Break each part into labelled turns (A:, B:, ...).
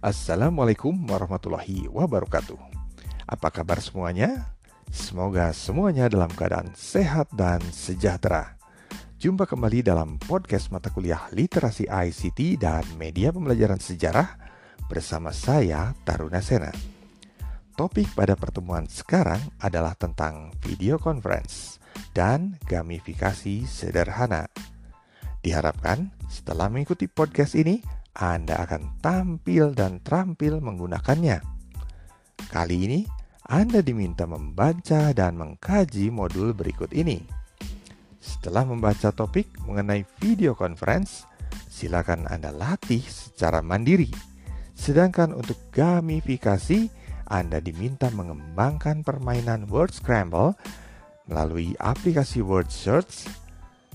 A: Assalamualaikum warahmatullahi wabarakatuh. Apa kabar semuanya? Semoga semuanya dalam keadaan sehat dan sejahtera. Jumpa kembali dalam podcast mata kuliah Literasi ICT dan Media Pembelajaran Sejarah bersama saya Taruna Sena. Topik pada pertemuan sekarang adalah tentang video conference dan gamifikasi sederhana. Diharapkan setelah mengikuti podcast ini, anda akan tampil dan terampil menggunakannya. Kali ini, Anda diminta membaca dan mengkaji modul berikut ini. Setelah membaca topik mengenai video conference, silakan Anda latih secara mandiri. Sedangkan untuk gamifikasi, Anda diminta mengembangkan permainan word scramble melalui aplikasi word search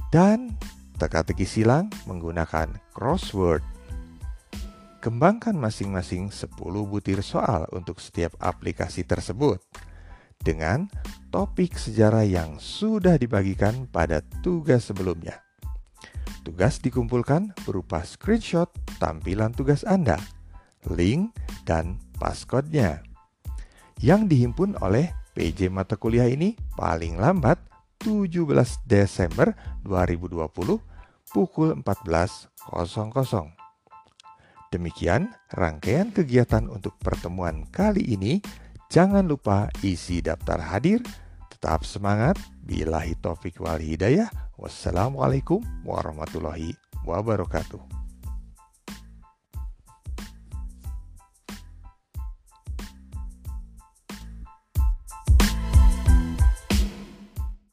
A: dan teka-teki silang menggunakan crossword. Kembangkan masing-masing 10 butir soal untuk setiap aplikasi tersebut dengan topik sejarah yang sudah dibagikan pada tugas sebelumnya. Tugas dikumpulkan berupa screenshot tampilan tugas Anda, link, dan passcode-nya. Yang dihimpun oleh PJ mata kuliah ini paling lambat 17 Desember 2020 pukul 14.00. Demikian rangkaian kegiatan untuk pertemuan kali ini. Jangan lupa isi daftar hadir. Tetap semangat. Bilahi taufik wal hidayah. Wassalamualaikum warahmatullahi wabarakatuh.